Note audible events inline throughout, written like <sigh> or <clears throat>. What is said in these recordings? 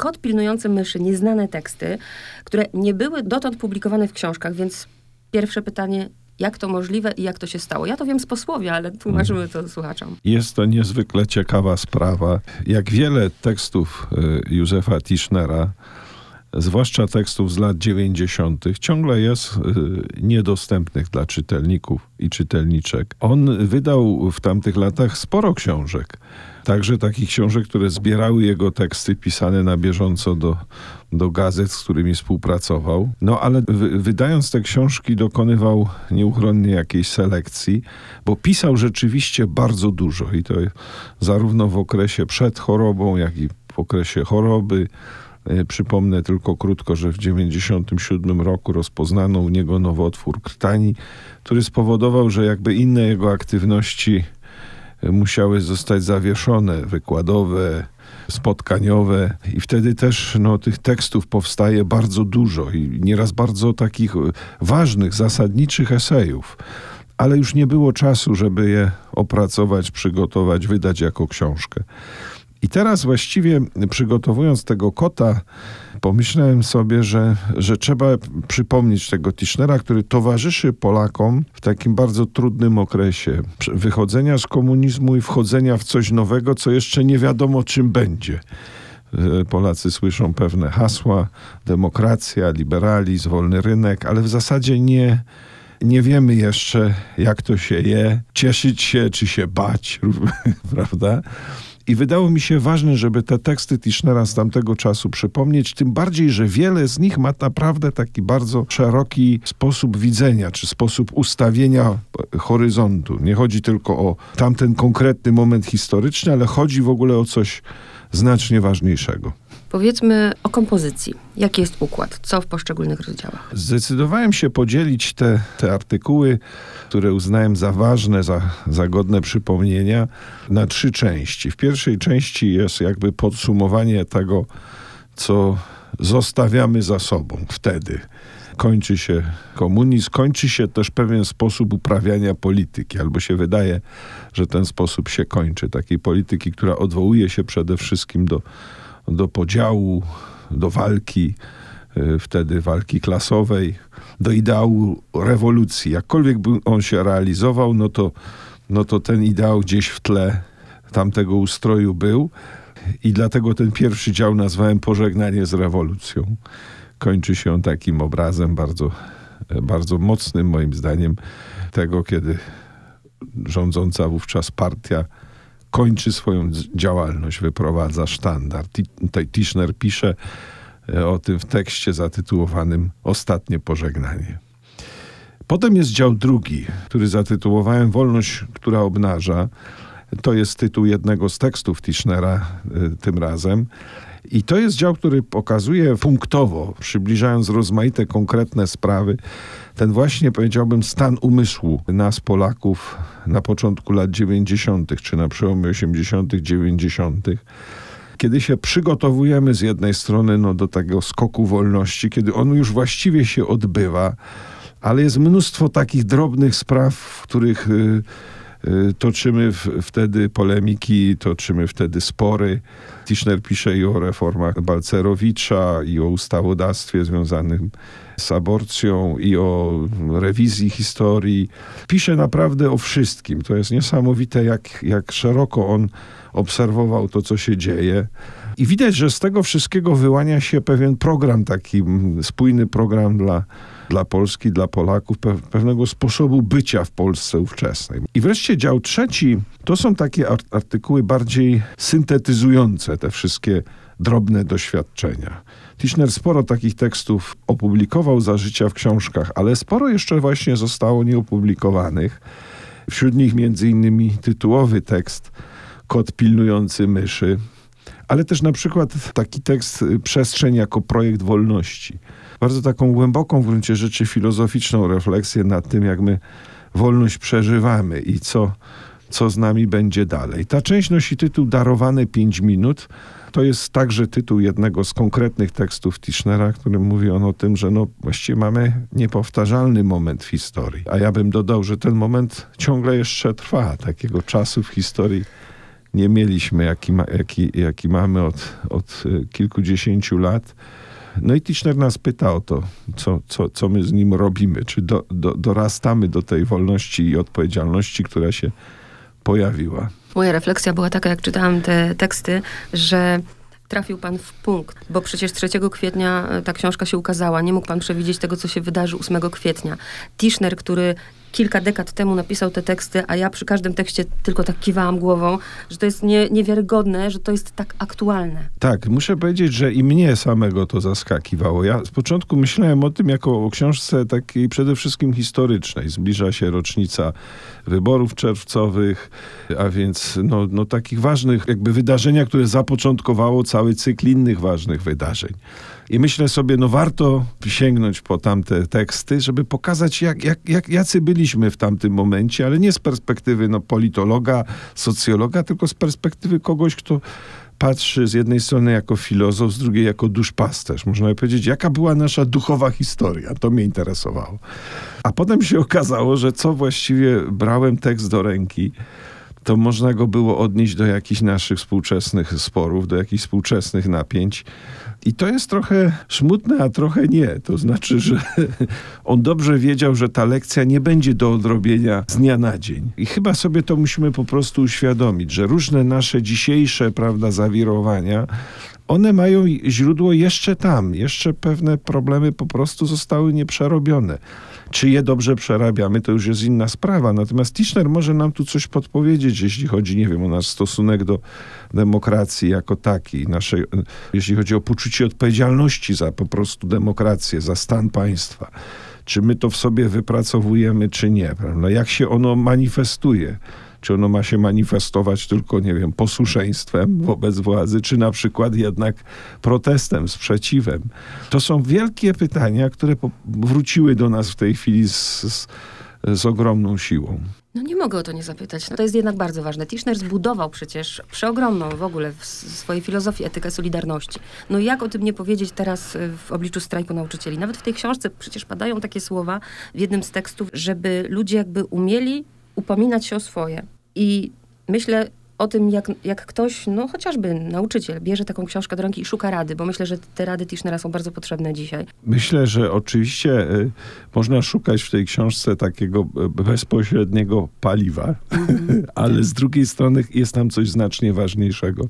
Kot pilnujący myszy, nieznane teksty, które nie były dotąd publikowane w książkach, więc pierwsze pytanie, jak to możliwe i jak to się stało? Ja to wiem z posłowie, ale tłumaczymy to słuchaczom. Jest to niezwykle ciekawa sprawa. Jak wiele tekstów y, Józefa Tischnera, zwłaszcza tekstów z lat 90., ciągle jest y, niedostępnych dla czytelników i czytelniczek. On wydał w tamtych latach sporo książek. Także takich książek, które zbierały jego teksty pisane na bieżąco do, do gazet, z którymi współpracował. No ale wy, wydając te książki dokonywał nieuchronnie jakiejś selekcji, bo pisał rzeczywiście bardzo dużo i to zarówno w okresie przed chorobą, jak i w okresie choroby. E, przypomnę tylko krótko, że w 1997 roku rozpoznano u niego nowotwór krtani, który spowodował, że jakby inne jego aktywności musiały zostać zawieszone, wykładowe, spotkaniowe i wtedy też no, tych tekstów powstaje bardzo dużo i nieraz bardzo takich e, ważnych, zasadniczych esejów. Ale już nie było czasu, żeby je opracować, przygotować, wydać jako książkę. I teraz właściwie przygotowując tego kota, pomyślałem sobie, że, że trzeba przypomnieć tego Tischnera, który towarzyszy Polakom w takim bardzo trudnym okresie wychodzenia z komunizmu i wchodzenia w coś nowego, co jeszcze nie wiadomo czym będzie. E, Polacy słyszą pewne hasła, demokracja, liberalizm, wolny rynek, ale w zasadzie nie, nie wiemy jeszcze, jak to się je, cieszyć się czy się bać, <laughs> prawda? I wydało mi się ważne, żeby te teksty Tischnera z tamtego czasu przypomnieć, tym bardziej, że wiele z nich ma naprawdę taki bardzo szeroki sposób widzenia, czy sposób ustawienia horyzontu. Nie chodzi tylko o tamten konkretny moment historyczny, ale chodzi w ogóle o coś znacznie ważniejszego. Powiedzmy o kompozycji. Jaki jest układ? Co w poszczególnych rozdziałach? Zdecydowałem się podzielić te, te artykuły, które uznałem za ważne, za, za godne przypomnienia, na trzy części. W pierwszej części jest jakby podsumowanie tego, co zostawiamy za sobą wtedy. Kończy się komunizm, kończy się też pewien sposób uprawiania polityki, albo się wydaje, że ten sposób się kończy. Takiej polityki, która odwołuje się przede wszystkim do do podziału, do walki, e, wtedy walki klasowej, do ideału rewolucji. Jakkolwiek by on się realizował, no to, no to ten ideał gdzieś w tle tamtego ustroju był. I dlatego ten pierwszy dział nazwałem Pożegnanie z rewolucją. Kończy się on takim obrazem bardzo, bardzo mocnym, moim zdaniem, tego, kiedy rządząca wówczas partia kończy swoją działalność, wyprowadza sztandar. Tischner pisze e, o tym w tekście zatytułowanym Ostatnie pożegnanie. Potem jest dział drugi, który zatytułowałem Wolność, która obnaża. To jest tytuł jednego z tekstów Tischnera e, tym razem. I to jest dział, który pokazuje punktowo, przybliżając rozmaite konkretne sprawy, ten właśnie, powiedziałbym, stan umysłu nas, Polaków, na początku lat 90., czy na przełomie 80., 90., kiedy się przygotowujemy z jednej strony no, do tego skoku wolności, kiedy on już właściwie się odbywa, ale jest mnóstwo takich drobnych spraw, w których. Yy, toczymy w, wtedy polemiki, toczymy wtedy spory. Tischner pisze i o reformach Balcerowicza, i o ustawodawstwie związanym z aborcją, i o rewizji historii. Pisze naprawdę o wszystkim. To jest niesamowite, jak, jak szeroko on obserwował to, co się dzieje. I widać, że z tego wszystkiego wyłania się pewien program, taki spójny program dla dla Polski, dla Polaków, pewnego sposobu bycia w Polsce ówczesnej. I wreszcie dział trzeci to są takie artykuły bardziej syntetyzujące te wszystkie drobne doświadczenia. Tischner sporo takich tekstów opublikował za życia w książkach, ale sporo jeszcze właśnie zostało nieopublikowanych. Wśród nich między innymi tytułowy tekst Kot pilnujący myszy, ale też na przykład taki tekst Przestrzeń jako projekt wolności bardzo taką głęboką w gruncie rzeczy filozoficzną refleksję nad tym, jak my wolność przeżywamy i co, co z nami będzie dalej. Ta część nosi tytuł Darowane 5 minut. To jest także tytuł jednego z konkretnych tekstów Tischnera, którym mówi on o tym, że no właściwie mamy niepowtarzalny moment w historii. A ja bym dodał, że ten moment ciągle jeszcze trwa. Takiego czasu w historii nie mieliśmy, jaki, ma, jaki, jaki mamy od, od y, kilkudziesięciu lat. No i Tischner nas pyta o to, co, co, co my z nim robimy, czy do, do, dorastamy do tej wolności i odpowiedzialności, która się pojawiła. Moja refleksja była taka, jak czytałam te teksty, że trafił pan w punkt, bo przecież 3 kwietnia e, ta książka się ukazała. Nie mógł pan przewidzieć tego, co się wydarzy 8 kwietnia. Tischner, który kilka dekad temu napisał te teksty, a ja przy każdym tekście tylko tak kiwałam głową, że to jest nie, niewiarygodne, że to jest tak aktualne. Tak, muszę powiedzieć, że i mnie samego to zaskakiwało. Ja z początku myślałem o tym jako o książce takiej przede wszystkim historycznej. Zbliża się rocznica wyborów czerwcowych, a więc no, no takich ważnych jakby wydarzenia, które zapoczątkowało cały cykl innych ważnych wydarzeń. I myślę sobie, no warto sięgnąć po tamte teksty, żeby pokazać, jak, jak, jak, jacy byliśmy w tamtym momencie, ale nie z perspektywy no, politologa, socjologa, tylko z perspektywy kogoś, kto patrzy z jednej strony jako filozof, z drugiej jako duszpasterz. Można by powiedzieć, jaka była nasza duchowa historia. To mnie interesowało. A potem się okazało, że co właściwie brałem tekst do ręki, to można go było odnieść do jakichś naszych współczesnych sporów, do jakichś współczesnych napięć. I to jest trochę smutne, a trochę nie. To znaczy, że <laughs> on dobrze wiedział, że ta lekcja nie będzie do odrobienia z dnia na dzień. I chyba sobie to musimy po prostu uświadomić, że różne nasze dzisiejsze, prawda, zawirowania one mają źródło jeszcze tam, jeszcze pewne problemy po prostu zostały nieprzerobione. Czy je dobrze przerabiamy, to już jest inna sprawa. Natomiast Tischner może nam tu coś podpowiedzieć, jeśli chodzi, nie wiem, o nasz stosunek do demokracji jako takiej, naszej, jeśli chodzi o poczucie odpowiedzialności za po prostu demokrację, za stan państwa. Czy my to w sobie wypracowujemy, czy nie, prawda? Jak się ono manifestuje? Czy ono ma się manifestować tylko, nie wiem, posłuszeństwem wobec władzy, czy na przykład jednak protestem, sprzeciwem? To są wielkie pytania, które wróciły do nas w tej chwili z, z, z ogromną siłą. No nie mogę o to nie zapytać. No to jest jednak bardzo ważne. Tischner zbudował przecież przeogromną w ogóle w swojej filozofii etykę solidarności. No jak o tym nie powiedzieć teraz y, w obliczu strajku nauczycieli? Nawet w tej książce przecież padają takie słowa w jednym z tekstów, żeby ludzie jakby umieli upominać się o swoje. I myślę o tym, jak, jak ktoś, no chociażby nauczyciel, bierze taką książkę do ręki i szuka rady, bo myślę, że te rady Tischnera są bardzo potrzebne dzisiaj. Myślę, że oczywiście y, można szukać w tej książce takiego y, bezpośredniego paliwa, mm -hmm. <laughs> ale z drugiej strony jest tam coś znacznie ważniejszego.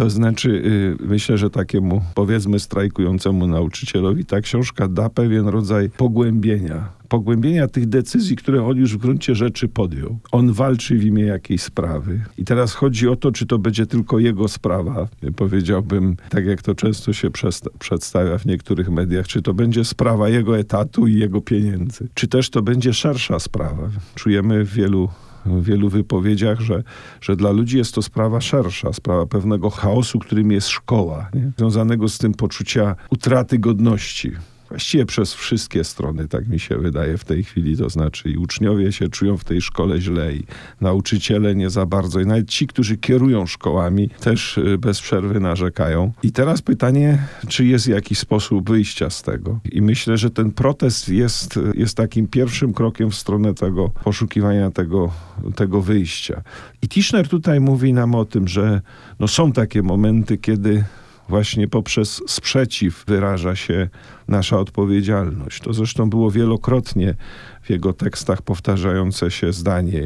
To znaczy, y, myślę, że takiemu, powiedzmy, strajkującemu nauczycielowi ta książka da pewien rodzaj pogłębienia pogłębienia tych decyzji, które on już w gruncie rzeczy podjął. On walczy w imię jakiejś sprawy. I teraz chodzi o to, czy to będzie tylko jego sprawa, powiedziałbym, tak jak to często się przedstawia w niektórych mediach, czy to będzie sprawa jego etatu i jego pieniędzy, czy też to będzie szersza sprawa. Czujemy w wielu wielu wypowiedziach, że, że dla ludzi jest to sprawa szersza, sprawa pewnego chaosu, którym jest szkoła, nie? związanego z tym poczucia utraty godności właściwie przez wszystkie strony, tak mi się wydaje w tej chwili. To znaczy i uczniowie się czują w tej szkole źle i nauczyciele nie za bardzo. I nawet ci, którzy kierują szkołami, też y, bez przerwy narzekają. I teraz pytanie, czy jest jakiś sposób wyjścia z tego? I myślę, że ten protest jest, jest takim pierwszym krokiem w stronę tego poszukiwania tego, tego wyjścia. I Tischner tutaj mówi nam o tym, że no są takie momenty, kiedy właśnie poprzez sprzeciw wyraża się nasza odpowiedzialność. To zresztą było wielokrotnie w jego tekstach powtarzające się zdanie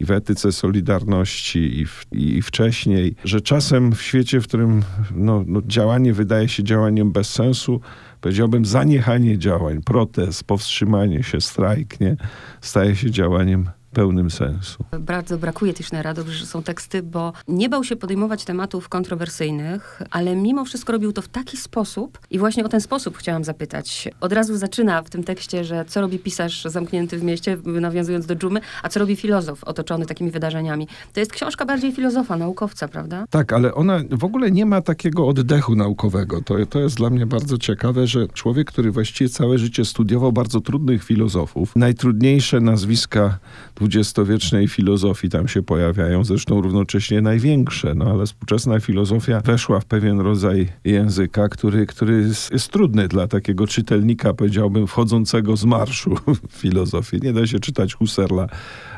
i, w etyce solidarności, i, w, i, wcześniej, że czasem w świecie, w którym no, no, działanie wydaje się działaniem bez sensu, powiedziałbym zaniechanie działań, protest, powstrzymanie się, strajk, nie, staje się działaniem pełnym sensu. Bardzo brakuje Tischnera, dobrze, że są teksty, bo nie bał się podejmować tematów kontrowersyjnych, ale mimo wszystko robił to w taki sposób i właśnie o ten sposób chciałam zapytać. Od razu zaczyna w tym tekście, że co robi pisarz zamknięty w mieście, nawiązując do dżumy, a co robi filozof otoczony takimi wydarzeniami. To jest książka bardziej filozofa, naukowca, prawda? Tak, ale ona w ogóle nie ma takiego oddechu naukowego. To, to jest dla mnie bardzo ciekawe, że człowiek, który właściwie całe życie studiował bardzo trudnych filozofów, najtrudniejsze nazwiska dwudziestowiecznej filozofii tam się pojawiają, zresztą równocześnie największe, no ale współczesna filozofia weszła w pewien rodzaj języka, który, który jest, jest trudny dla takiego czytelnika, powiedziałbym, wchodzącego z marszu w filozofię. Nie da się czytać Husserla,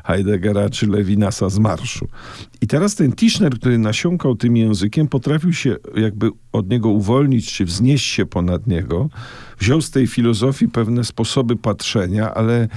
Heideggera czy Levinasa z marszu. I teraz ten Tischner, który nasiąkał tym językiem, potrafił się jakby od niego uwolnić, czy wznieść się ponad niego. Wziął z tej filozofii pewne sposoby patrzenia, ale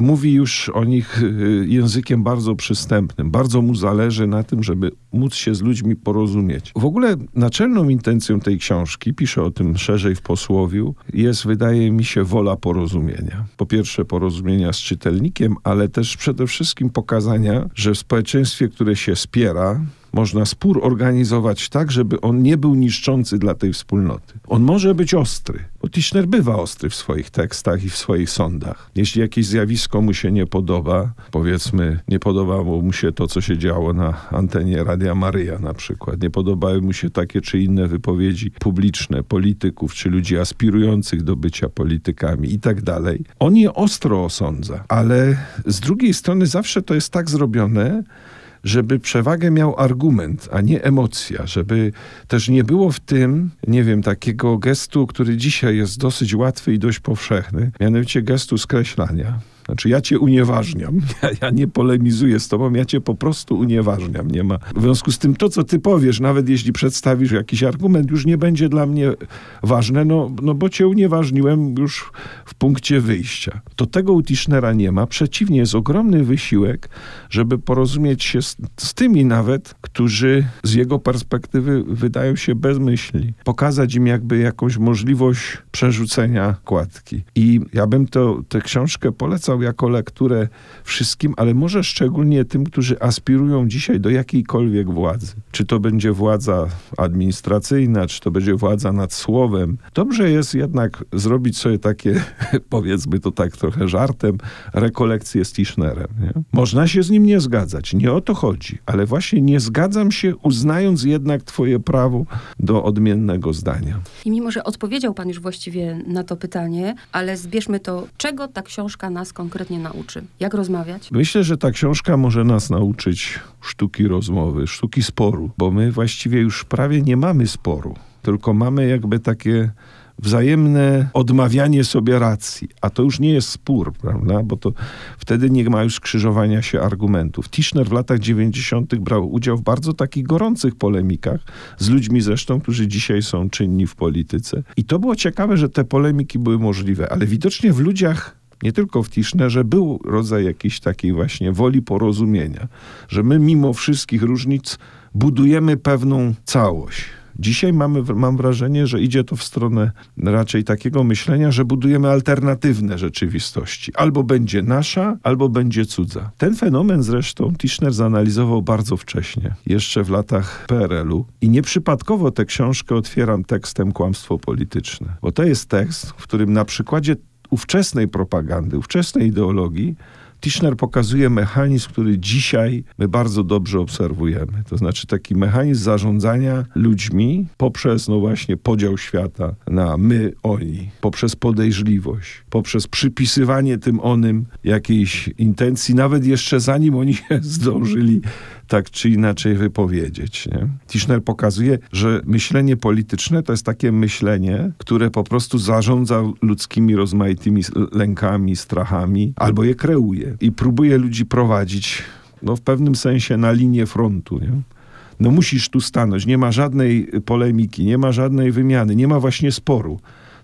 mówi już o nich y, językiem bardzo przystępnym. Bardzo mu zależy na tym, żeby móc się z ludźmi porozumieć. W ogóle naczelną intencją tej książki, piszę o tym szerzej w posłowiu, jest, wydaje mi się, wola porozumienia. Po pierwsze, porozumienia z czytelnikiem, ale też przede wszystkim pokazania, że w społeczeństwie, które się spiera, można spór organizować tak, żeby on nie był niszczący dla tej wspólnoty. On może być ostry, bo Tischner bywa ostry w swoich tekstach i w swoich sądach. Jeśli jakieś zjawisko mu się nie podoba, powiedzmy, nie podobało mu się to, co się działo na antenie Radia Maryja na przykład, nie podobały mu się takie czy inne wypowiedzi publiczne polityków, czy ludzi aspirujących do bycia politykami i tak dalej, on je ostro osądza, ale z drugiej strony zawsze to jest tak zrobione, żeby przewagę miał argument, a nie emocja, żeby też nie było w tym, nie wiem, takiego gestu, który dzisiaj jest dosyć łatwy i dość powszechny, mianowicie gestu skreślania. Znaczy ja cię unieważniam, <laughs> ja, ja, nie polemizuję z tobą, ja cię po prostu unieważniam. Nie ma. W związku z tym to, co ty powiesz, nawet jeśli przedstawisz jakiś argument, już nie będzie dla mnie ważne, no, no bo cię unieważniłem już w punkcie wyjścia. To tego u Tischnera nie ma. Przeciwnie, jest ogromny wysiłek, żeby porozumieć się z, z tymi nawet, którzy z jego perspektywy wydają się bezmyślni. Pokazać im jakby jakąś możliwość przerzucenia kładki. I ja bym to, tę książkę polecał jako lekturę wszystkim, ale może szczególnie tym, którzy aspirują dzisiaj do jakiejkolwiek władzy. Czy to będzie władza administracyjna, czy to będzie władza nad słowem. Dobrze jest jednak zrobić sobie takie, <laughs> powiedzmy to tak trochę żartem, rekolekcje z Tischnerem. Nie? Można się z nim nie zgadzać, nie o to chodzi, ale właśnie nie zgadzam się, uznając jednak twoje prawo do odmiennego zdania. I mimo, że odpowiedział pan już właściwie na to pytanie, ale zbierzmy to, czego ta książka nas konkretnie nauczy? Jak rozmawiać? Myślę, że ta książka może nas nauczyć sztuki rozmowy, sztuki sporu, bo my właściwie już prawie nie mamy sporu, tylko mamy jakby takie wzajemne odmawianie sobie racji, a to już nie jest spór, prawda? Bo to wtedy nie ma już skrzyżowania się argumentów. Tischner w latach 90. brał udział w bardzo takich gorących polemikach z ludźmi zresztą, którzy dzisiaj są czynni w polityce. I to było ciekawe, że te polemiki były możliwe, ale widocznie w ludziach nie tylko w Tischnerze, był rodzaj jakiejś takiej właśnie woli porozumienia, że my mimo wszystkich różnic budujemy pewną całość. Dzisiaj mamy, mam wrażenie, że idzie to w stronę raczej takiego myślenia, że budujemy alternatywne rzeczywistości. Albo będzie nasza, albo będzie cudza. Ten fenomen zresztą Tischner zanalizował bardzo wcześnie, jeszcze w latach PRL-u. I nieprzypadkowo tę książkę otwieram tekstem Kłamstwo polityczne. Bo to jest tekst, w którym na przykładzie ówczesnej propagandy, ówczesnej ideologii, Tischner pokazuje mechanizm, który dzisiaj my bardzo dobrze obserwujemy. To znaczy taki mechanizm zarządzania ludźmi poprzez no właśnie podział świata na my, oni, poprzez podejrzliwość, poprzez przypisywanie tym onym jakiejś intencji, nawet jeszcze zanim oni się <laughs> zdążyli tak czy inaczej wypowiedzieć. Nie? Tischner pokazuje, że myślenie polityczne to jest takie myślenie, które po prostu zarządza ludzkimi rozmaitymi lękami, strachami, albo je kreuje i próbuje ludzi prowadzić no, w pewnym sensie na linię frontu. Nie? No musisz tu stanąć, nie ma żadnej polemiki, nie ma żadnej wymiany, nie ma właśnie sporu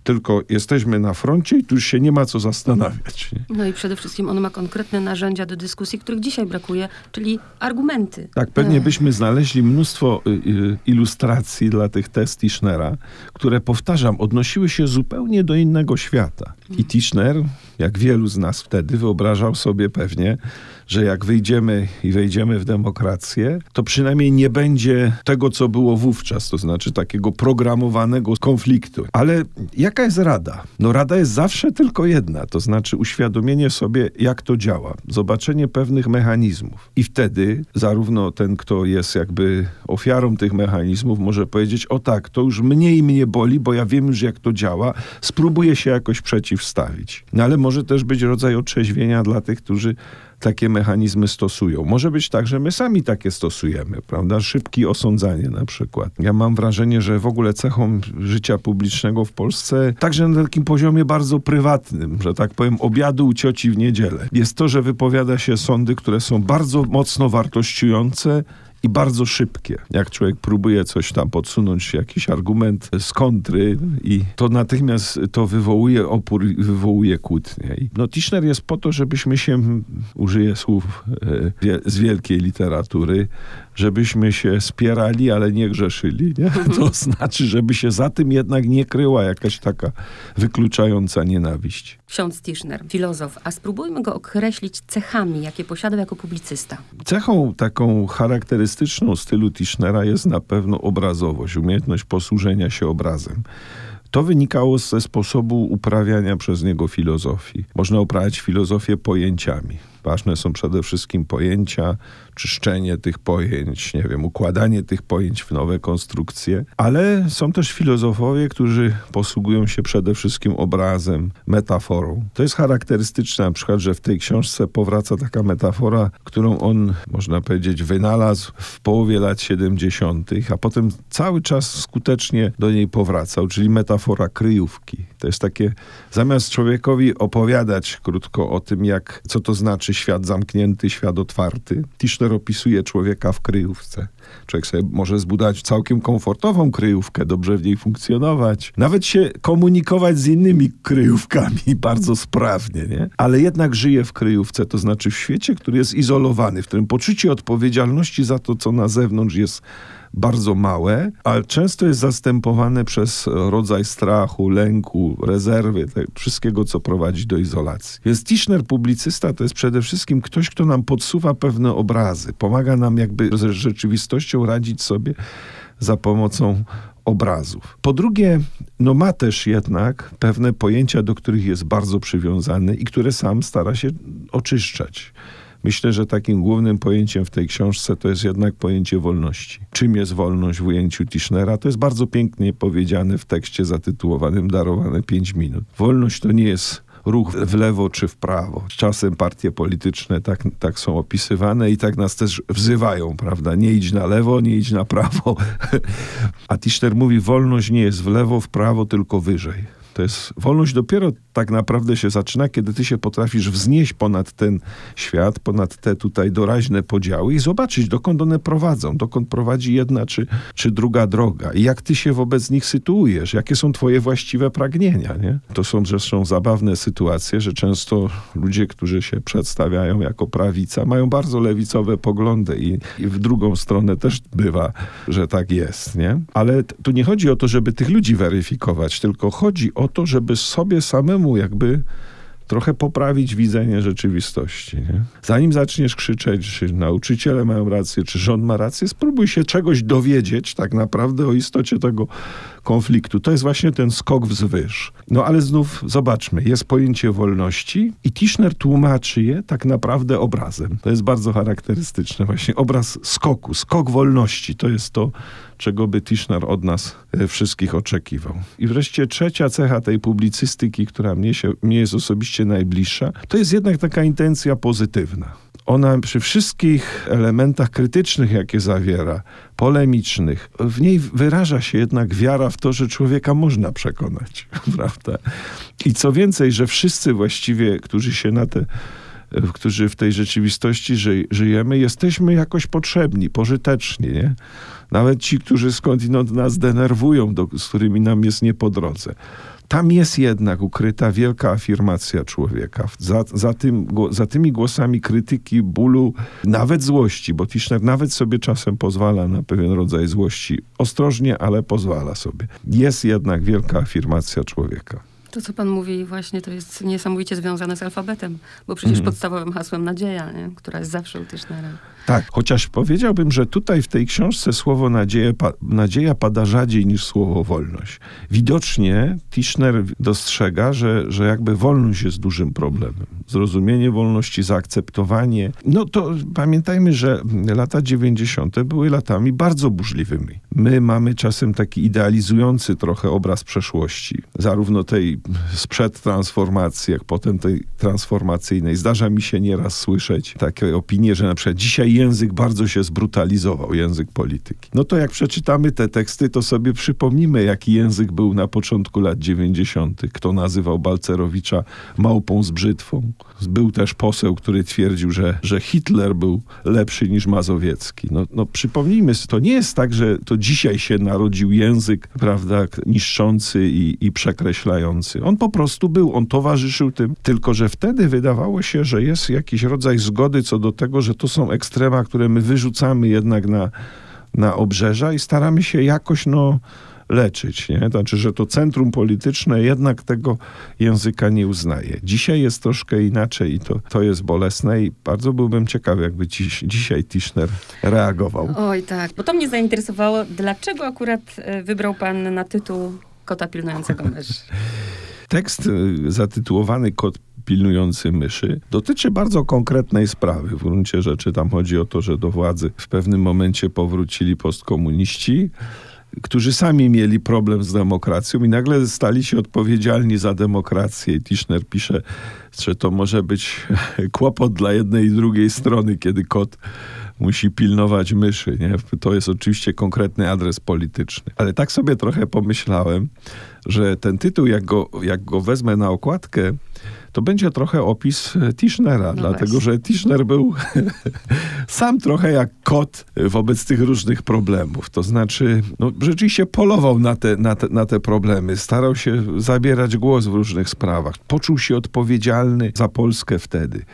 tylko jesteśmy na froncie i tu już się nie ma co zastanawiać. Nie? No i przede wszystkim on ma konkretne narzędzia do dyskusji, których dzisiaj brakuje, czyli argumenty. Tak, pewnie byśmy znaleźli mnóstwo y, y, ilustracji dla tych test Tischnera, które, powtarzam, odnosiły się zupełnie do innego świata. I Tischner, jak wielu z nas wtedy, wyobrażał sobie pewnie, że jak wyjdziemy i wejdziemy w demokrację, to przynajmniej nie będzie tego, co było wówczas, to znaczy takiego programowanego konfliktu. Ale jaka jest rada? No rada jest zawsze tylko jedna, to znaczy uświadomienie sobie, jak to działa, zobaczenie pewnych mechanizmów. I wtedy zarówno ten, kto jest jakby ofiarą tych mechanizmów, może powiedzieć, o tak, to już mniej mnie boli, bo ja wiem już, jak to działa, spróbuję się jakoś przeciwstawić. No ale może też być rodzaj otrzeźwienia dla tych, którzy takie mechanizmy stosują. Może być tak, że my sami takie stosujemy, prawda? Szybkie osądzanie na przykład. Ja mam wrażenie, że w ogóle cechą życia publicznego w Polsce, także na takim poziomie bardzo prywatnym, że tak powiem, obiadu u cioci w niedzielę, jest to, że wypowiada się sądy, które są bardzo mocno wartościujące, i bardzo szybkie. Jak człowiek próbuje coś tam podsunąć, jakiś argument z kontry i to natychmiast to wywołuje opór, wywołuje kłótnię. No Tischner jest po to, żebyśmy się, użyję słów e, z wielkiej literatury, żebyśmy się spierali, ale nie grzeszyli. Nie? <laughs> To znaczy, żeby się za tym jednak nie kryła jakaś taka wykluczająca nienawiść. Ksiądz Tischner, filozof, a spróbujmy go określić cechami, jakie posiadał jako publicysta. Cechą taką charakterystyczną stylu Tischnera jest na pewno obrazowość, umiejętność posłużenia się obrazem. To wynikało ze sposobu uprawiania przez niego filozofii. Można uprawiać filozofię pojęciami. Ważne są przede wszystkim pojęcia, czyszczenie tych pojęć, nie wiem, układanie tych pojęć w nowe konstrukcje, ale są też filozofowie, którzy posługują się przede wszystkim obrazem, metaforą. To jest charakterystyczne na przykład, że w tej książce powraca taka metafora, którą on, można powiedzieć, wynalazł w połowie lat 70., a potem cały czas skutecznie do niej powracał, czyli metafora kryjówki. To jest takie, zamiast człowiekowi opowiadać krótko o tym, jak, co to znaczy świat zamknięty, świat otwarty, Tischner opisuje człowieka w kryjówce. Człowiek sobie może zbudować całkiem komfortową kryjówkę, dobrze w niej funkcjonować, nawet się komunikować z innymi kryjówkami <laughs> bardzo sprawnie, nie? Ale jednak żyje w kryjówce, to znaczy w świecie, który jest izolowany, w którym poczucie odpowiedzialności za to, co na zewnątrz jest bardzo małe, ale często jest zastępowane przez rodzaj strachu, lęku, rezerwy, wszystkiego, co prowadzi do izolacji. Jest Tischner publicysta, to jest przede wszystkim ktoś, kto nam podsuwa pewne obrazy, pomaga nam jakby z rzeczywistością radzić sobie za pomocą obrazów. Po drugie, no ma też jednak pewne pojęcia, do których jest bardzo przywiązany i które sam stara się oczyszczać. Myślę, że takim głównym pojęciem w tej książce to jest jednak pojęcie wolności. Czym jest wolność w ujęciu Tischnera? To jest bardzo pięknie powiedziane w tekście zatytułowanym Darowane 5 minut. Wolność to nie jest ruch w lewo czy w prawo. Czasem partie polityczne tak, tak są opisywane i tak nas też wzywają, prawda? Nie idź na lewo, nie idź na prawo. <laughs> A Tischner mówi, wolność nie jest w lewo, w prawo, tylko wyżej. To jest wolność dopiero tak naprawdę się zaczyna, kiedy ty się potrafisz wznieść ponad ten świat, ponad te tutaj doraźne podziały i zobaczyć, dokąd one prowadzą, dokąd prowadzi jedna czy, czy druga droga i jak ty się wobec nich sytuujesz, jakie są twoje właściwe pragnienia. Nie? To są zresztą zabawne sytuacje, że często ludzie, którzy się przedstawiają jako prawica, mają bardzo lewicowe poglądy i, i w drugą stronę też bywa, że tak jest. Nie? Ale tu nie chodzi o to, żeby tych ludzi weryfikować, tylko chodzi o to, żeby sobie samemu jakby trochę poprawić widzenie rzeczywistości. Nie? Zanim zaczniesz krzyczeć, czy nauczyciele mają rację, czy rząd ma rację, spróbuj się czegoś dowiedzieć tak naprawdę o istocie tego konfliktu. To jest właśnie ten skok wzwyż. No ale znów zobaczmy, jest pojęcie wolności i Tischner tłumaczy je tak naprawdę obrazem. To jest bardzo charakterystyczne. Właśnie obraz skoku, skok wolności. To jest to, czego by Tischner od nas e, wszystkich oczekiwał. I wreszcie trzecia cecha tej publicystyki, która mnie, się, mnie jest osobiście najbliższa, to jest jednak taka intencja pozytywna ona przy wszystkich elementach krytycznych, jakie zawiera, polemicznych, w niej wyraża się jednak wiara w to, że człowieka można przekonać, <laughs> prawda? I co więcej, że wszyscy właściwie, którzy się na te którzy w tej rzeczywistości ży, żyjemy, jesteśmy jakoś potrzebni, pożyteczni, nie? Nawet ci, którzy skądinąd nas denerwują, do, z którymi nam jest nie po drodze. Tam jest jednak ukryta wielka afirmacja człowieka. Za, za, tym, za tymi głosami krytyki, bólu, nawet złości, bo Tischner nawet sobie czasem pozwala na pewien rodzaj złości. Ostrożnie, ale pozwala sobie. Jest jednak wielka afirmacja człowieka. To, co pan mówi właśnie, to jest niesamowicie związane z alfabetem, bo przecież mm. podstawowym hasłem nadzieja, nie? która jest zawsze u Tischnera. Tak, chociaż powiedziałbym, że tutaj w tej książce słowo nadzieja, pa, nadzieja pada rzadziej niż słowo wolność. Widocznie Tischner dostrzega, że, że jakby wolność jest dużym problemem. Zrozumienie wolności, zaakceptowanie. No to pamiętajmy, że lata 90. były latami bardzo burzliwymi. My mamy czasem taki idealizujący trochę obraz przeszłości, zarówno tej sprzed transformacji, jak potem tej transformacyjnej. Zdarza mi się nieraz słyszeć takie opinie, że na przykład dzisiaj język bardzo się zbrutalizował, język polityki. No to jak przeczytamy te teksty, to sobie przypomnimy, jaki język był na początku lat 90. Kto nazywał Balcerowicza małpą z brzytwą. Był też poseł, który twierdził, że, że Hitler był lepszy niż Mazowiecki. No, no przypomnijmy, to nie jest tak, że to dzisiaj się narodził język, prawda, niszczący i, i przekreślający. On po prostu był, on towarzyszył tym, tylko że wtedy wydawało się, że jest jakiś rodzaj zgody co do tego, że to są ekstrema, które my wyrzucamy jednak na, na obrzeża i staramy się jakoś, no, leczyć. Nie? Znaczy, że to centrum polityczne jednak tego języka nie uznaje. Dzisiaj jest troszkę inaczej i to, to jest bolesne i bardzo byłbym ciekawy, jakby dziś, dzisiaj Tischner reagował. Oj tak, bo to mnie zainteresowało. Dlaczego akurat e, wybrał pan na tytuł Kota pilnującego myszy? <laughs> Tekst e, zatytułowany Kot pilnujący myszy dotyczy bardzo konkretnej sprawy. W gruncie rzeczy tam chodzi o to, że do władzy w pewnym momencie powrócili postkomuniści którzy sami mieli problem z demokracją i nagle stali się odpowiedzialni za demokrację. Tischner pisze, że to może być <laughs> kłopot dla jednej i drugiej strony, kiedy kot musi pilnować myszy. Nie? To jest oczywiście konkretny adres polityczny. Ale tak sobie trochę pomyślałem, że ten tytuł, jak go, jak go wezmę na okładkę, to będzie trochę opis Tischnera, no dlatego właśnie. że Tischner był <laughs> sam trochę jak kot wobec tych różnych problemów. To znaczy, no, rzeczywiście polował na te, na, te, na te problemy, starał się zabierać głos w różnych sprawach, poczuł się odpowiedzialny za Polskę wtedy.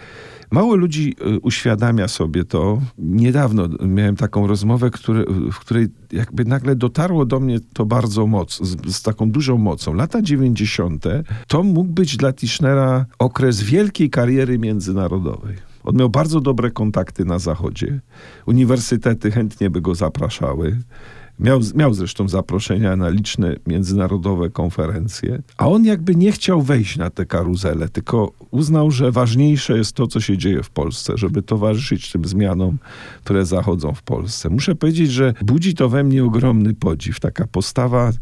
Mało ludzi y, uświadamia sobie to. Niedawno miałem taką rozmowę, który, w której jakby nagle dotarło do mnie to bardzo mocno, z, z, taką dużą mocą. Lata 90. to mógł być dla Tischnera okres wielkiej kariery międzynarodowej. On miał bardzo dobre kontakty na Zachodzie. Uniwersytety chętnie by go zapraszały. Miał, miał zresztą zaproszenia na liczne międzynarodowe konferencje, a on jakby nie chciał wejść na tę karuzelę, tylko uznał, że ważniejsze jest to, co się dzieje w Polsce, żeby towarzyszyć tym zmianom, które zachodzą w Polsce. Muszę powiedzieć, że budzi to we mnie ogromny podziw. Taka postawa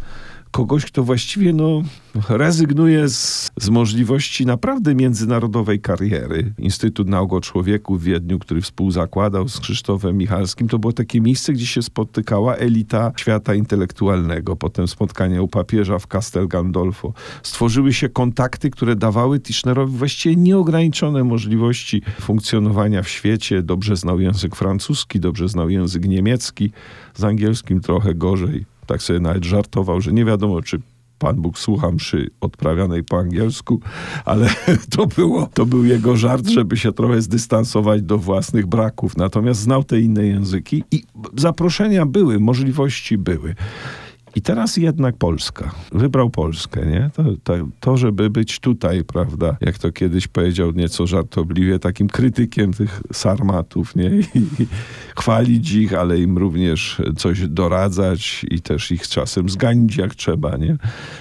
kogoś, kto właściwie no, rezygnuje z, z możliwości naprawdę międzynarodowej kariery. Instytut Nauk o Człowieku w Wiedniu, który współzakładał z Krzysztofem Michalskim, to było takie miejsce, gdzie się spotykała elita świata intelektualnego. Potem spotkania u papieża w Castel Gandolfo. Stworzyły się kontakty, które dawały Tischnerowi właściwie nieograniczone możliwości funkcjonowania w świecie. Dobrze znał język francuski, dobrze znał język niemiecki, z angielskim trochę gorzej tak sobie nawet żartował, że nie wiadomo, czy Pan Bóg słucha mszy odprawianej po angielsku, ale <laughs> to, było, to był jego żart, żeby się trochę zdystansować do własnych braków. Natomiast znał te inne języki i zaproszenia były, możliwości były. I teraz jednak Polska. Wybrał Polskę, nie? To, to, to, żeby być tutaj, prawda, jak to kiedyś powiedział nieco żartobliwie, takim krytykiem tych sarmatów, nie? I, i chwalić ich, ale im również coś doradzać i też ich czasem zganić jak trzeba, nie?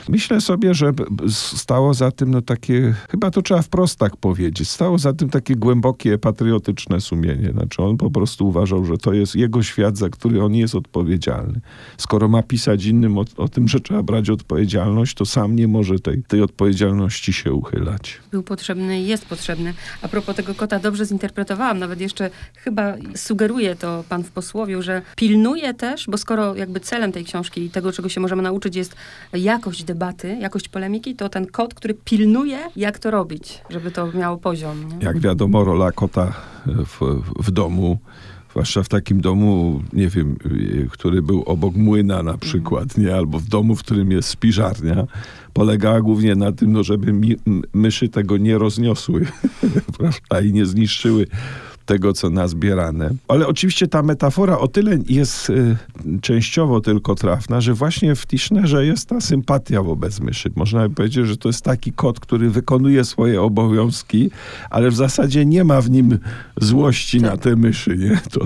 Myślę sobie, że stało za tym, no takie, chyba to trzeba wprost tak powiedzieć, stało za tym takie głębokie, patriotyczne sumienie. Znaczy on po prostu uważał, że to jest jego świat, za który on jest odpowiedzialny. Skoro ma pisać inny innym o, o, tym, że trzeba brać odpowiedzialność, to sam nie może tej, tej odpowiedzialności się uchylać. Był potrzebny i jest potrzebny. A propos tego kota, dobrze zinterpretowałam, nawet jeszcze chyba sugeruje to pan w posłowiu, że pilnuje też, bo skoro jakby celem tej książki i tego, czego się możemy nauczyć jest jakość debaty, jakość polemiki, to ten kot, który pilnuje, jak to robić, żeby to miało poziom. Nie? Jak wiadomo, rola kota w, w domu zwłaszcza w takim domu, nie wiem, który był obok młyna na przykład, nie? albo w domu, w którym jest spiżarnia, polegała głównie na tym, no, żeby mi, myszy tego nie rozniosły <laughs> i nie zniszczyły tego, co nazbierane. Ale oczywiście ta metafora o tyle jest y, częściowo tylko trafna, że właśnie w Tischnerze jest ta sympatia wobec myszy. Można by powiedzieć, że to jest taki kot, który wykonuje swoje obowiązki, ale w zasadzie nie ma w nim złości na te myszy. Nie? To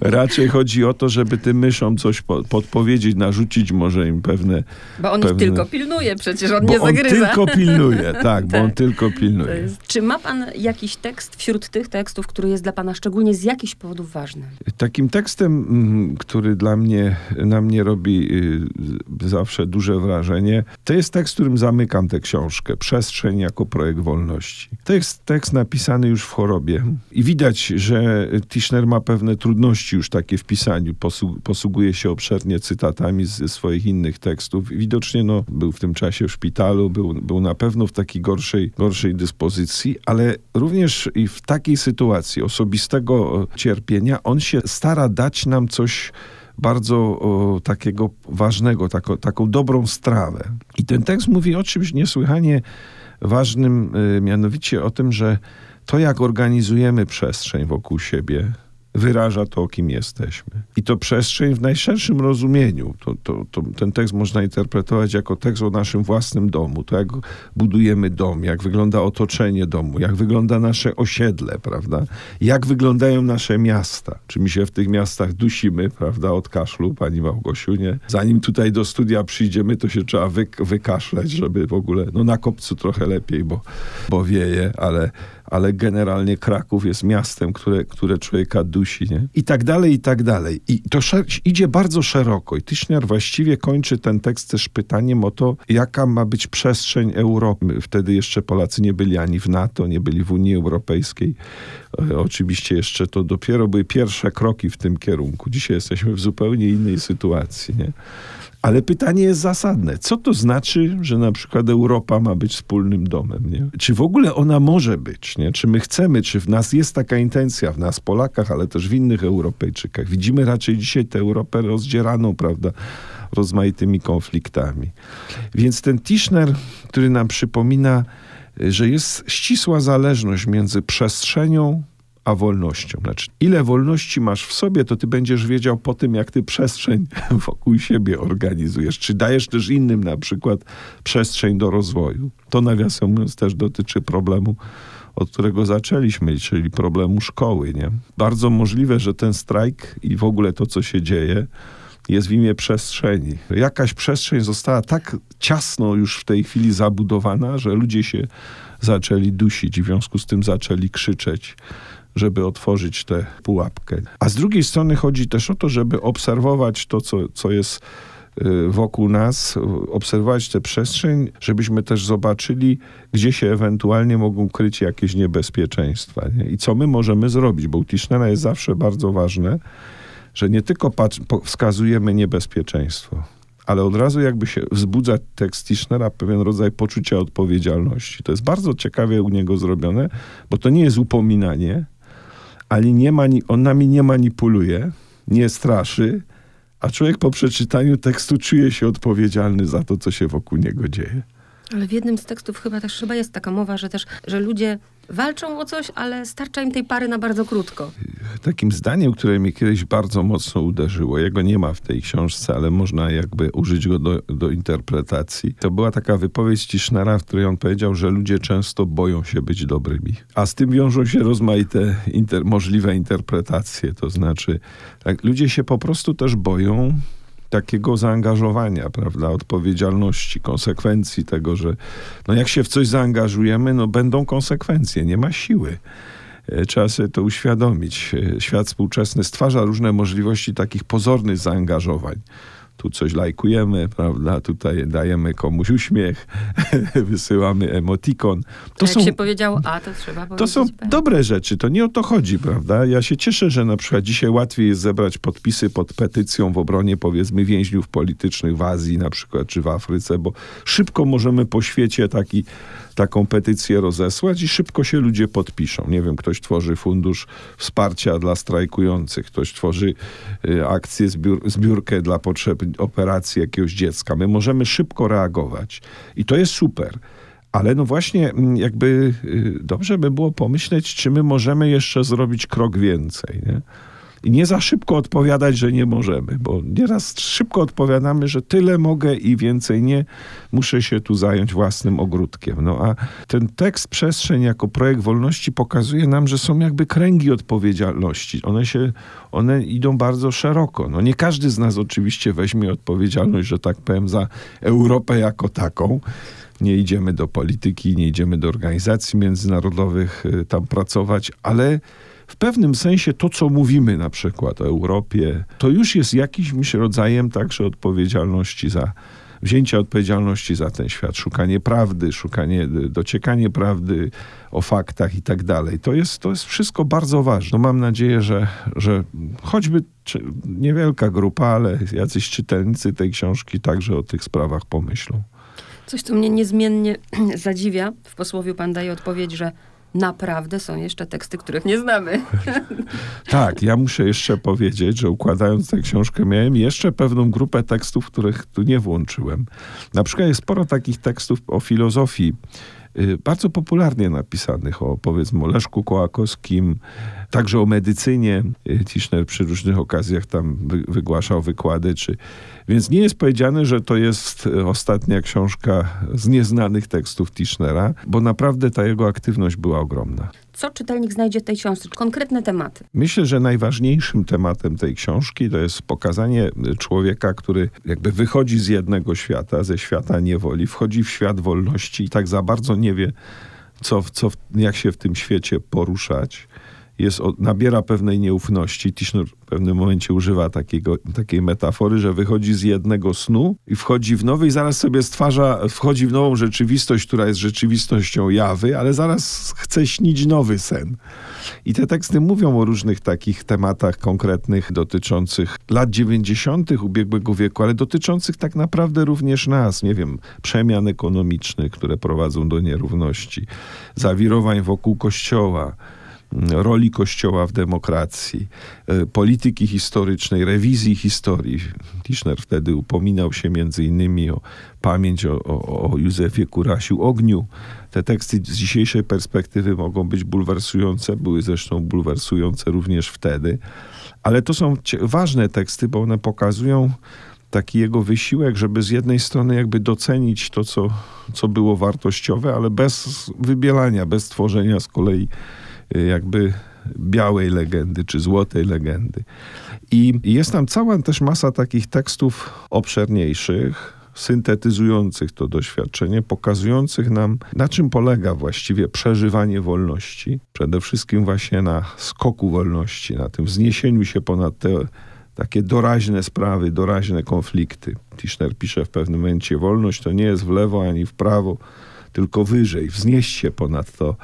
<laughs> raczej chodzi o to, żeby tym myszom coś po, podpowiedzieć, narzucić może im pewne... Bo on pewne... tylko pilnuje, przecież on bo nie zagryza. on tylko pilnuje, tak, <laughs> tak. bo on tak. tylko pilnuje. Czy ma pan jakiś tekst wśród tych tekstów, który jest dla pana szczególnie z jakichś powodów ważny? Takim tekstem, mm, który dla mnie, na mnie robi y, zawsze duże wrażenie, to jest tekst, którym zamykam tę książkę. Przestrzeń jako projekt wolności. To jest tekst napisany już w chorobie i widać, że Tischner ma pewne trudności już takie w pisaniu. Posługuje się obszernie cytatami ze swoich innych tekstów. Widocznie no, był w tym czasie w szpitalu, był, był na pewno w takiej gorszej, gorszej dyspozycji, ale również i w takiej sytuacji osobistego cierpienia on się stara dać nam coś bardzo o, takiego ważnego, tako, taką dobrą strawę. I ten tekst mówi o czymś niesłychanie ważnym, y, mianowicie o tym, że to jak organizujemy przestrzeń wokół siebie, wyraża to, kim jesteśmy. I to przestrzeń w najszerszym rozumieniu. To, to, to, ten tekst można interpretować jako tekst o naszym własnym domu. To jak budujemy dom, jak wygląda otoczenie domu, jak wygląda nasze osiedle, prawda? Jak wyglądają nasze miasta. Czy my się w tych miastach dusimy, prawda, od kaszlu, pani Małgosiu, nie? Zanim tutaj do studia przyjdziemy, to się trzeba wy, wykaszleć, żeby w ogóle, no na kopcu trochę lepiej, bo, bo wieje, ale ale generalnie Kraków jest miastem, które, które człowieka dusi, nie? I tak dalej, i tak dalej. I to idzie bardzo szeroko. I Tischner właściwie kończy ten tekst też pytaniem o to, jaka ma być przestrzeń Europy. Wtedy jeszcze Polacy nie byli ani w NATO, nie byli w Unii Europejskiej. E, oczywiście jeszcze to dopiero były pierwsze kroki w tym kierunku. Dzisiaj jesteśmy w zupełnie innej sytuacji, nie? Ale pytanie jest zasadne. Co to znaczy, że na przykład Europa ma być wspólnym domem? Nie? Czy w ogóle ona może być? Nie? Czy my chcemy, czy w nas jest taka intencja, w nas Polakach, ale też w innych Europejczykach? Widzimy raczej dzisiaj tę Europę rozdzieraną, prawda? rozmaitymi konfliktami. Więc ten Tischner, który nam przypomina, że jest ścisła zależność między przestrzenią a wolnością. Znaczy, ile wolności masz w sobie, to ty będziesz wiedział po tym, jak ty przestrzeń <laughs> wokół siebie organizujesz. Czy dajesz też innym na przykład przestrzeń do rozwoju. To nawiasem mówiąc też dotyczy problemu od którego zaczęliśmy, czyli problemu szkoły. Nie? Bardzo możliwe, że ten strajk i w ogóle to, co się dzieje, jest w imię przestrzeni. Jakaś przestrzeń została tak ciasno już w tej chwili zabudowana, że ludzie się zaczęli dusić, w związku z tym zaczęli krzyczeć żeby otworzyć tę pułapkę. A z drugiej strony chodzi też o to, żeby obserwować to, co, co jest y, wokół nas, obserwować tę przestrzeń, żebyśmy też zobaczyli, gdzie się ewentualnie mogą kryć jakieś niebezpieczeństwa. Nie? I co my możemy zrobić, bo u Tischnera jest zawsze bardzo ważne, że nie tylko wskazujemy niebezpieczeństwo, ale od razu jakby się wzbudza tekst Tischnera pewien rodzaj poczucia odpowiedzialności. To jest bardzo ciekawie u niego zrobione, bo to nie jest upominanie, ale nie mani- on nami nie manipuluje, nie straszy, a człowiek po przeczytaniu tekstu czuje się odpowiedzialny za to, co się wokół niego dzieje. Ale w jednym z tekstów chyba też chyba jest taka mowa, że też, że ludzie walczą o coś, ale starcza im tej pary na bardzo krótko. Takim zdaniem, które mnie kiedyś bardzo mocno uderzyło, jego nie ma w tej książce, ale można jakby użyć go do, do interpretacji. To była taka wypowiedź Tischnera, w której on powiedział, że ludzie często boją się być dobrymi. A z tym wiążą się rozmaite inter, możliwe interpretacje. To znaczy, tak, ludzie się po prostu też boją takiego zaangażowania, prawda, odpowiedzialności, konsekwencji tego, że no jak się w coś zaangażujemy, no będą konsekwencje, nie ma siły. E, trzeba sobie to uświadomić. E, świat współczesny stwarza różne możliwości takich pozornych zaangażowań tu coś lajkujemy, prawda, tutaj dajemy komuś uśmiech, <laughs> wysyłamy emotikon. To Jak są, się powiedział A, to trzeba To są B. dobre rzeczy, to nie o to chodzi, prawda? Ja się cieszę, że na przykład dzisiaj łatwiej jest zebrać podpisy pod petycją w obronie powiedzmy więźniów politycznych w Azji na przykład, czy w Afryce, bo szybko możemy po świecie taki taką petycję rozesłać i szybko się ludzie podpiszą. Nie wiem, ktoś tworzy fundusz wsparcia dla strajkujących, ktoś tworzy y, akcję, zbiór, zbiórkę dla potrzeb operacji jakiegoś dziecka. My możemy szybko reagować i to jest super. Ale no właśnie, mm, jakby y, dobrze by było pomyśleć, czy my możemy jeszcze zrobić krok więcej. Nie? I nie za szybko odpowiadać, że nie możemy, bo nieraz szybko odpowiadamy, że tyle mogę i więcej nie, muszę się tu zająć własnym ogródkiem. No a ten tekst Przestrzeń jako projekt wolności pokazuje nam, że są jakby kręgi odpowiedzialności. One się, one idą bardzo szeroko. No nie każdy z nas oczywiście weźmie odpowiedzialność, że tak powiem, za Europę jako taką, nie idziemy do polityki, nie idziemy do organizacji międzynarodowych y, tam pracować, ale w pewnym sensie to, co mówimy na przykład o Europie, to już jest jakimś rodzajem także odpowiedzialności za wzięcia odpowiedzialności za ten świat, szukanie prawdy, szukanie, dociekanie prawdy o faktach i tak dalej. To jest, to jest wszystko bardzo ważne. No mam nadzieję, że, że choćby niewielka grupa, ale jacyś czytelnicy tej książki także o tych sprawach pomyślą. Coś, co mnie niezmiennie <clears throat> zadziwia, w posłowiu pan daje odpowiedź, że naprawdę są jeszcze teksty, których nie znamy. <laughs> tak, ja muszę jeszcze powiedzieć, że układając tę książkę miałem jeszcze pewną grupę tekstów, których tu nie włączyłem. Na przykład jest sporo takich tekstów o filozofii, y, bardzo popularnie napisanych, o powiedzmy Leszku Kołakowskim, także o medycynie. Y, Tischner przy różnych okazjach tam wygłaszał wykłady, czy więc nie jest powiedziane, że to jest e, ostatnia książka z nieznanych tekstów Tischnera, bo naprawdę ta jego aktywność była ogromna. Co czytelnik znajdzie w tej książce? Konkretne tematy. Myślę, że najważniejszym tematem tej książki to jest pokazanie człowieka, który jakby wychodzi z jednego świata, ze świata niewoli, wchodzi w świat wolności i tak za bardzo nie wie, co, co, jak się w tym świecie poruszać jest, nabiera pewnej nieufności. Tischner w pewnym momencie używa takiego, takiej metafory, że wychodzi z jednego snu i wchodzi w nowy i zaraz sobie stwarza, wchodzi w nową rzeczywistość, która jest rzeczywistością jawy, ale zaraz chce śnić nowy sen. I te teksty mówią o różnych takich tematach konkretnych dotyczących lat 90. ubiegłego wieku, ale dotyczących tak naprawdę również nas, nie wiem, przemian ekonomicznych, które prowadzą do nierówności, zawirowań wokół kościoła, roli Kościoła w demokracji, e, polityki historycznej, rewizji historii. Tischner wtedy upominał się między innymi o pamięć o, o, o Józefie Kurasiu Ogniu. Te teksty z dzisiejszej perspektywy mogą być bulwersujące, były zresztą bulwersujące również wtedy, ale to są ważne teksty, bo one pokazują taki jego wysiłek, żeby z jednej strony jakby docenić to, co, co było wartościowe, ale bez wybielania, bez tworzenia z kolei jakby białej legendy czy złotej legendy. I jest tam cała też masa takich tekstów obszerniejszych, syntetyzujących to doświadczenie, pokazujących nam, na czym polega właściwie przeżywanie wolności. Przede wszystkim właśnie na skoku wolności, na tym wzniesieniu się ponad te takie doraźne sprawy, doraźne konflikty. Tischner pisze w pewnym momencie, wolność to nie jest w lewo ani w prawo, tylko wyżej, wznieść się ponad to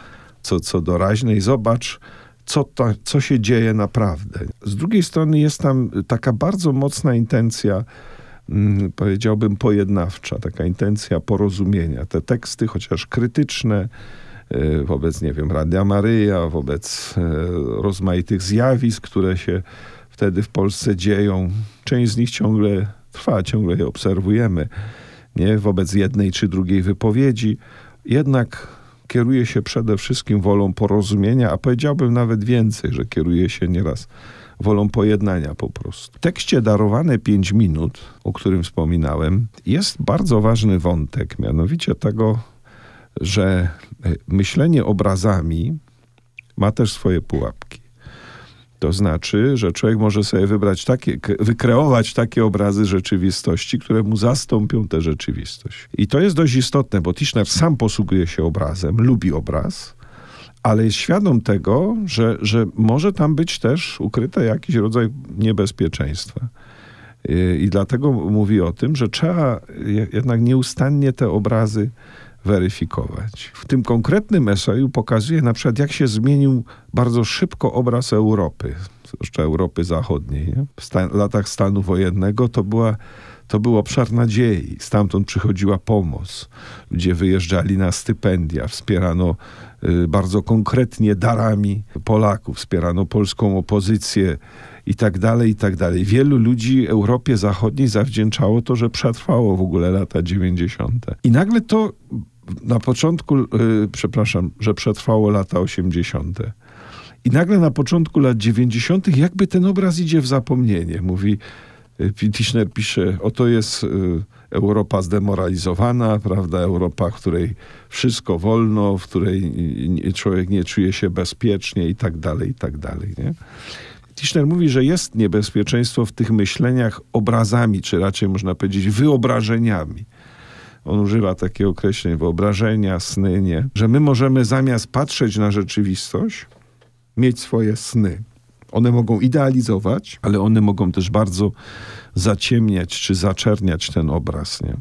co, co doraźne i zobacz, co, co się dzieje naprawdę. Z drugiej strony jest tam taka bardzo mocna intencja, hmm, powiedziałbym, pojednawcza, taka intencja porozumienia. Te teksty, chociaż krytyczne, y, wobec, nie wiem, Radia Maryja, wobec y, rozmaitych zjawisk, które się wtedy w Polsce dzieją. Część z nich ciągle trwa, ciągle je obserwujemy, nie? Wobec jednej czy drugiej wypowiedzi. Jednak kieruje się przede wszystkim wolą porozumienia, a powiedziałbym nawet więcej, że kieruje się nieraz wolą pojednania po prostu. W tekście darowane 5 minut, o którym wspominałem, jest bardzo ważny wątek, mianowicie tego, że e, myślenie obrazami ma też swoje pułapki. To znaczy, że człowiek może sobie wybrać takie, wykreować takie obrazy rzeczywistości, które mu zastąpią tę rzeczywistość. I to jest dość istotne, bo Tischner sam posługuje się obrazem, lubi obraz, ale jest świadom tego, że, że może tam być też ukryte jakiś rodzaj niebezpieczeństwa. I dlatego mówi o tym, że trzeba jednak nieustannie te obrazy weryfikować. W tym konkretnym eseju pokazuje na przykład, jak się zmienił bardzo szybko obraz Europy, zwłaszcza Europy Zachodniej. Nie? W sta latach stanu wojennego to była to był obszar nadziei. Stamtąd przychodziła pomoc. Ludzie wyjeżdżali na stypendia, wspierano y, bardzo konkretnie darami Polaków, wspierano polską opozycję i tak dalej, i tak dalej. Wielu ludzi Europie Zachodniej zawdzięczało to, że przetrwało w ogóle lata 90. I nagle to na początku, yy, przepraszam, że przetrwało lata 80. I nagle na początku lat 90. jakby ten obraz idzie w zapomnienie. Mówi, y, Tischner pisze, oto jest y, Europa zdemoralizowana, prawda, Europa, w której wszystko wolno, w której człowiek nie czuje się bezpiecznie i tak dalej, i tak dalej, nie? Tischner mówi, że jest niebezpieczeństwo w tych myśleniach obrazami, czy raczej można powiedzieć wyobrażeniami on używa takiego określeń wyobrażenia, sny, nie? Że my możemy zamiast patrzeć na rzeczywistość, mieć swoje sny. One mogą idealizować, ale one mogą też bardzo zaciemniać czy zaczerniać ten obraz, nie?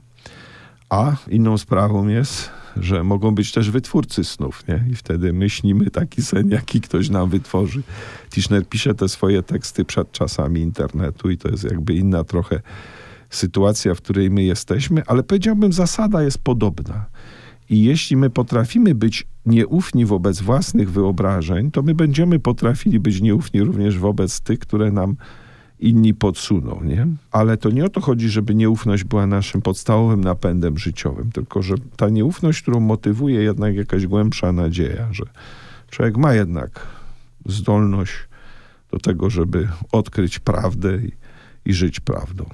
A inną sprawą jest, że mogą być też wytwórcy snów, nie? I wtedy my śnimy taki sen, jaki ktoś nam wytworzy. Tischner pisze te swoje teksty przed czasami internetu i to jest jakby inna trochę sytuacja, w której my jesteśmy, ale powiedziałbym, zasada jest podobna. I jeśli my potrafimy być nieufni wobec własnych wyobrażeń, to my będziemy potrafili być nieufni również wobec tych, które nam inni podsuną, nie? Ale to nie o to chodzi, żeby nieufność była naszym podstawowym napędem życiowym, tylko że ta nieufność, którą motywuje jednak jakaś głębsza nadzieja, że człowiek ma jednak zdolność do tego, żeby odkryć prawdę i, i żyć prawdą.